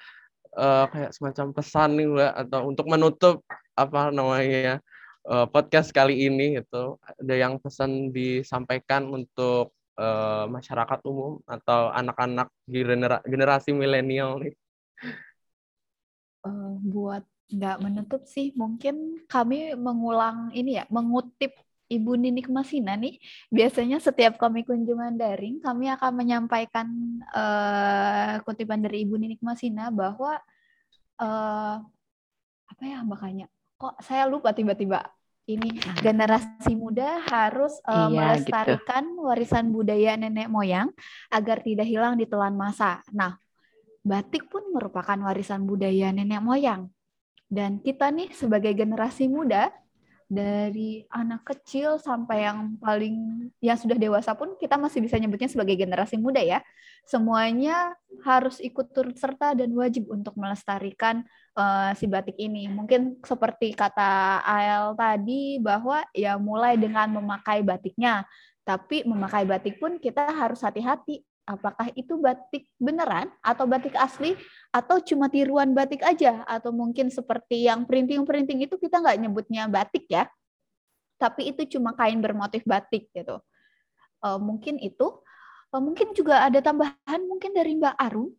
A: uh, kayak semacam pesan nih mbak atau untuk menutup apa namanya uh, podcast kali ini itu ada yang pesan disampaikan untuk uh, masyarakat umum atau anak-anak generasi milenial nih?
B: Buat nggak menutup sih, mungkin kami mengulang ini ya, mengutip Ibu Ninik Masina nih, biasanya setiap kami kunjungan daring, kami akan menyampaikan uh, kutipan dari Ibu Ninik Masina bahwa uh, apa ya makanya kok saya lupa tiba-tiba ini generasi muda harus uh, iya, melestarikan gitu. warisan budaya nenek moyang agar tidak hilang di telan masa. Nah, batik pun merupakan warisan budaya nenek moyang. Dan kita nih sebagai generasi muda dari anak kecil sampai yang paling yang sudah dewasa pun kita masih bisa nyebutnya sebagai generasi muda ya. Semuanya harus ikut turut serta dan wajib untuk melestarikan uh, si batik ini. Mungkin seperti kata Ael tadi bahwa ya mulai dengan memakai batiknya, tapi memakai batik pun kita harus hati-hati apakah itu batik beneran atau batik asli atau cuma tiruan batik aja atau mungkin seperti yang printing-printing itu kita nggak nyebutnya batik ya tapi itu cuma kain bermotif batik gitu uh, mungkin itu uh, mungkin juga ada tambahan mungkin dari Mbak Aru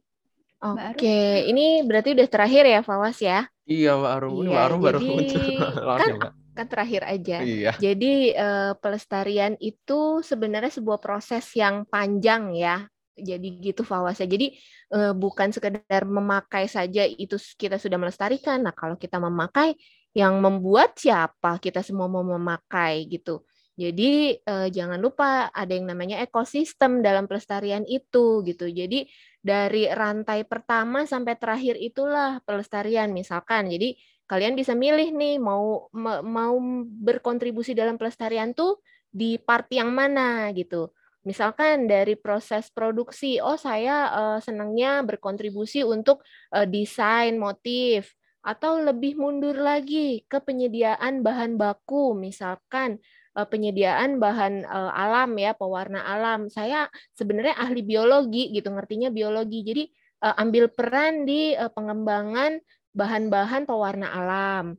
E: Oke, okay. ini berarti udah terakhir ya, Fawas ya?
A: Iya, Mbak Aru. Iya, Mbak Aru baru muncul.
E: Kan, kan terakhir aja. Iya. Jadi uh, pelestarian itu sebenarnya sebuah proses yang panjang ya jadi gitu fawasnya jadi uh, bukan sekedar memakai saja itu kita sudah melestarikan. Nah kalau kita memakai yang membuat siapa? Kita semua mau memakai gitu. Jadi uh, jangan lupa ada yang namanya ekosistem dalam pelestarian itu gitu. Jadi dari rantai pertama sampai terakhir itulah pelestarian misalkan. Jadi kalian bisa milih nih mau mau berkontribusi dalam pelestarian tuh di part yang mana gitu Misalkan dari proses produksi, oh saya uh, senangnya berkontribusi untuk uh, desain motif, atau lebih mundur lagi ke penyediaan bahan baku, misalkan uh, penyediaan bahan uh, alam ya, pewarna alam. Saya sebenarnya ahli biologi gitu, ngertinya biologi. Jadi uh, ambil peran di uh, pengembangan bahan-bahan pewarna alam.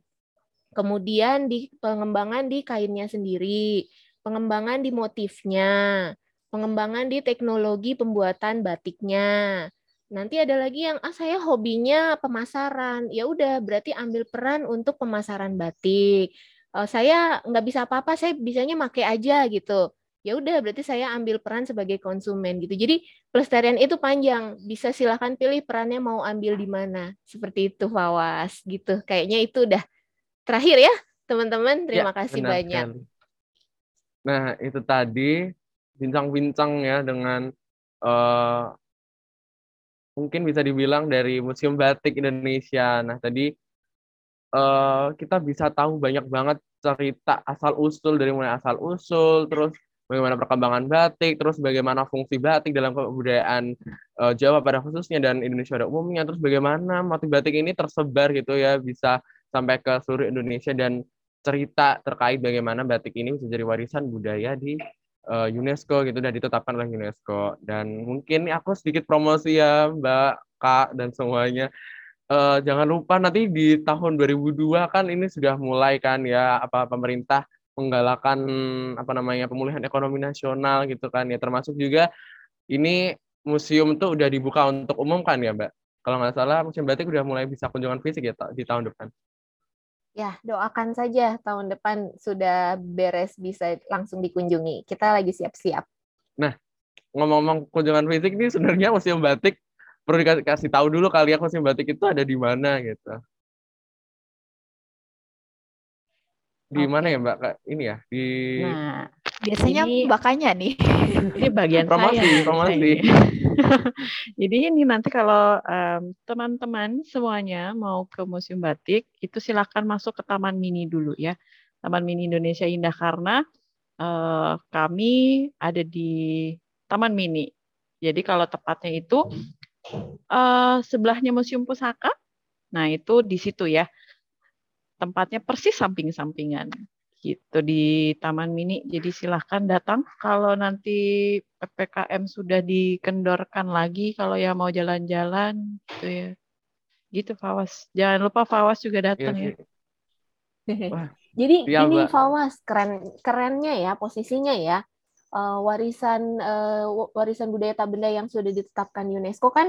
E: Kemudian di pengembangan di kainnya sendiri, pengembangan di motifnya, pengembangan di teknologi pembuatan batiknya. Nanti ada lagi yang ah saya hobinya pemasaran. Ya udah berarti ambil peran untuk pemasaran batik. Uh, saya nggak bisa apa-apa, saya bisanya make aja gitu. Ya udah berarti saya ambil peran sebagai konsumen gitu. Jadi pelestarian itu panjang. Bisa silahkan pilih perannya mau ambil di mana. Seperti itu Fawas gitu. Kayaknya itu udah terakhir ya teman-teman. Terima ya, kasih banyak. Sekali.
A: Nah itu tadi bincang-bincang ya dengan uh, mungkin bisa dibilang dari Museum Batik Indonesia. Nah, tadi uh, kita bisa tahu banyak banget cerita asal-usul dari mulai asal-usul, terus bagaimana perkembangan batik, terus bagaimana fungsi batik dalam kebudayaan uh, Jawa pada khususnya dan Indonesia pada umumnya, terus bagaimana motif batik ini tersebar gitu ya, bisa sampai ke seluruh Indonesia dan cerita terkait bagaimana batik ini bisa jadi warisan budaya di uh, UNESCO gitu dan ditetapkan oleh UNESCO dan mungkin aku sedikit promosi ya Mbak Kak dan semuanya uh, jangan lupa nanti di tahun 2002 kan ini sudah mulai kan ya apa pemerintah menggalakkan apa namanya pemulihan ekonomi nasional gitu kan ya termasuk juga ini museum tuh udah dibuka untuk umum kan ya, Mbak? Kalau nggak salah, Museum Batik udah mulai bisa kunjungan fisik ya di tahun depan.
E: Ya, doakan saja tahun depan sudah beres bisa langsung dikunjungi. Kita lagi siap-siap.
A: Nah, ngomong-ngomong kunjungan fisik ini sebenarnya Museum Batik perlu dikasih tahu dulu kali ya Museum Batik itu ada di mana gitu. Di okay. mana ya Mbak? Ini ya di.
B: Nah, biasanya ini, mbakanya nih.
D: Ini bagian
A: promosi,
D: saya.
A: Promosi.
D: Jadi ini nanti kalau teman-teman um, semuanya mau ke Museum Batik, itu silakan masuk ke Taman Mini dulu ya. Taman Mini Indonesia Indah karena uh, kami ada di Taman Mini. Jadi kalau tepatnya itu uh, sebelahnya Museum Pusaka, nah itu di situ ya tempatnya persis samping-sampingan gitu di Taman Mini. Jadi silahkan datang kalau nanti PPKM sudah dikendorkan lagi kalau ya mau jalan-jalan gitu ya. Gitu Fawas. Jangan lupa Fawas juga datang iya,
E: ya. Wah, Jadi ya, ini Fawas keren kerennya ya posisinya ya. Uh, warisan uh, warisan budaya tak benda yang sudah ditetapkan UNESCO kan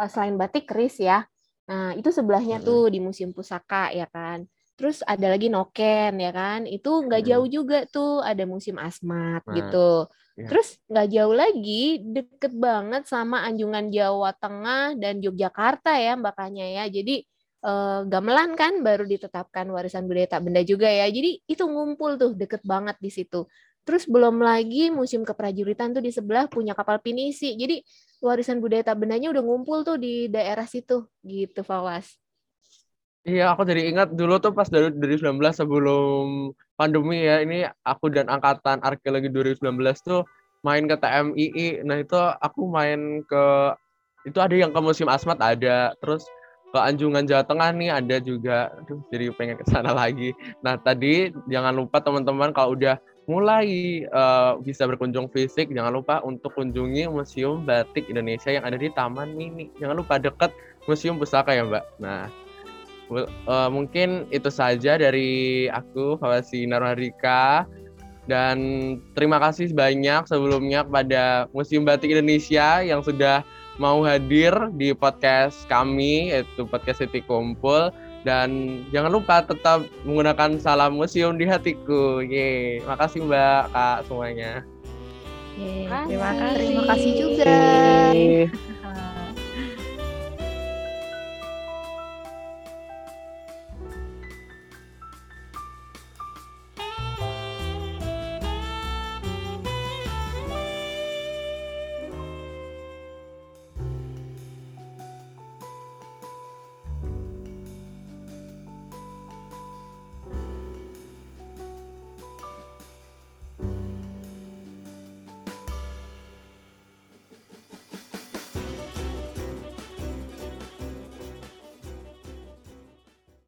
E: uh, selain batik keris ya. Nah, itu sebelahnya tuh di Museum Pusaka ya kan. Terus ada lagi Noken ya kan, itu nggak hmm. jauh juga tuh ada musim asmat nah, gitu. Ya. Terus nggak jauh lagi, deket banget sama Anjungan Jawa Tengah dan Yogyakarta ya mbakanya ya. Jadi eh, gamelan kan baru ditetapkan warisan budaya tak benda juga ya. Jadi itu ngumpul tuh deket banget di situ. Terus belum lagi musim keprajuritan tuh di sebelah punya kapal pinisi. Jadi warisan budaya tak bendanya udah ngumpul tuh di daerah situ gitu Fawas.
A: Iya, aku jadi ingat dulu tuh pas dari 2019 sebelum pandemi ya, ini aku dan angkatan arkeologi 2019 tuh main ke TMII. Nah, itu aku main ke itu ada yang ke Museum Asmat ada, terus ke Anjungan Jawa Tengah nih ada juga. Aduh, jadi pengen ke sana lagi. Nah, tadi jangan lupa teman-teman kalau udah mulai uh, bisa berkunjung fisik, jangan lupa untuk kunjungi Museum Batik Indonesia yang ada di Taman Mini. Jangan lupa dekat Museum Pusaka ya, Mbak. Nah, uh, mungkin itu saja dari aku Fawasi Narwarika dan terima kasih banyak sebelumnya kepada Museum Batik Indonesia yang sudah mau hadir di podcast kami yaitu podcast Siti Kumpul dan jangan lupa tetap menggunakan salam museum di hatiku. Ye, makasih Mbak Kak semuanya.
B: Ye, terima kasih. Terima kasih juga.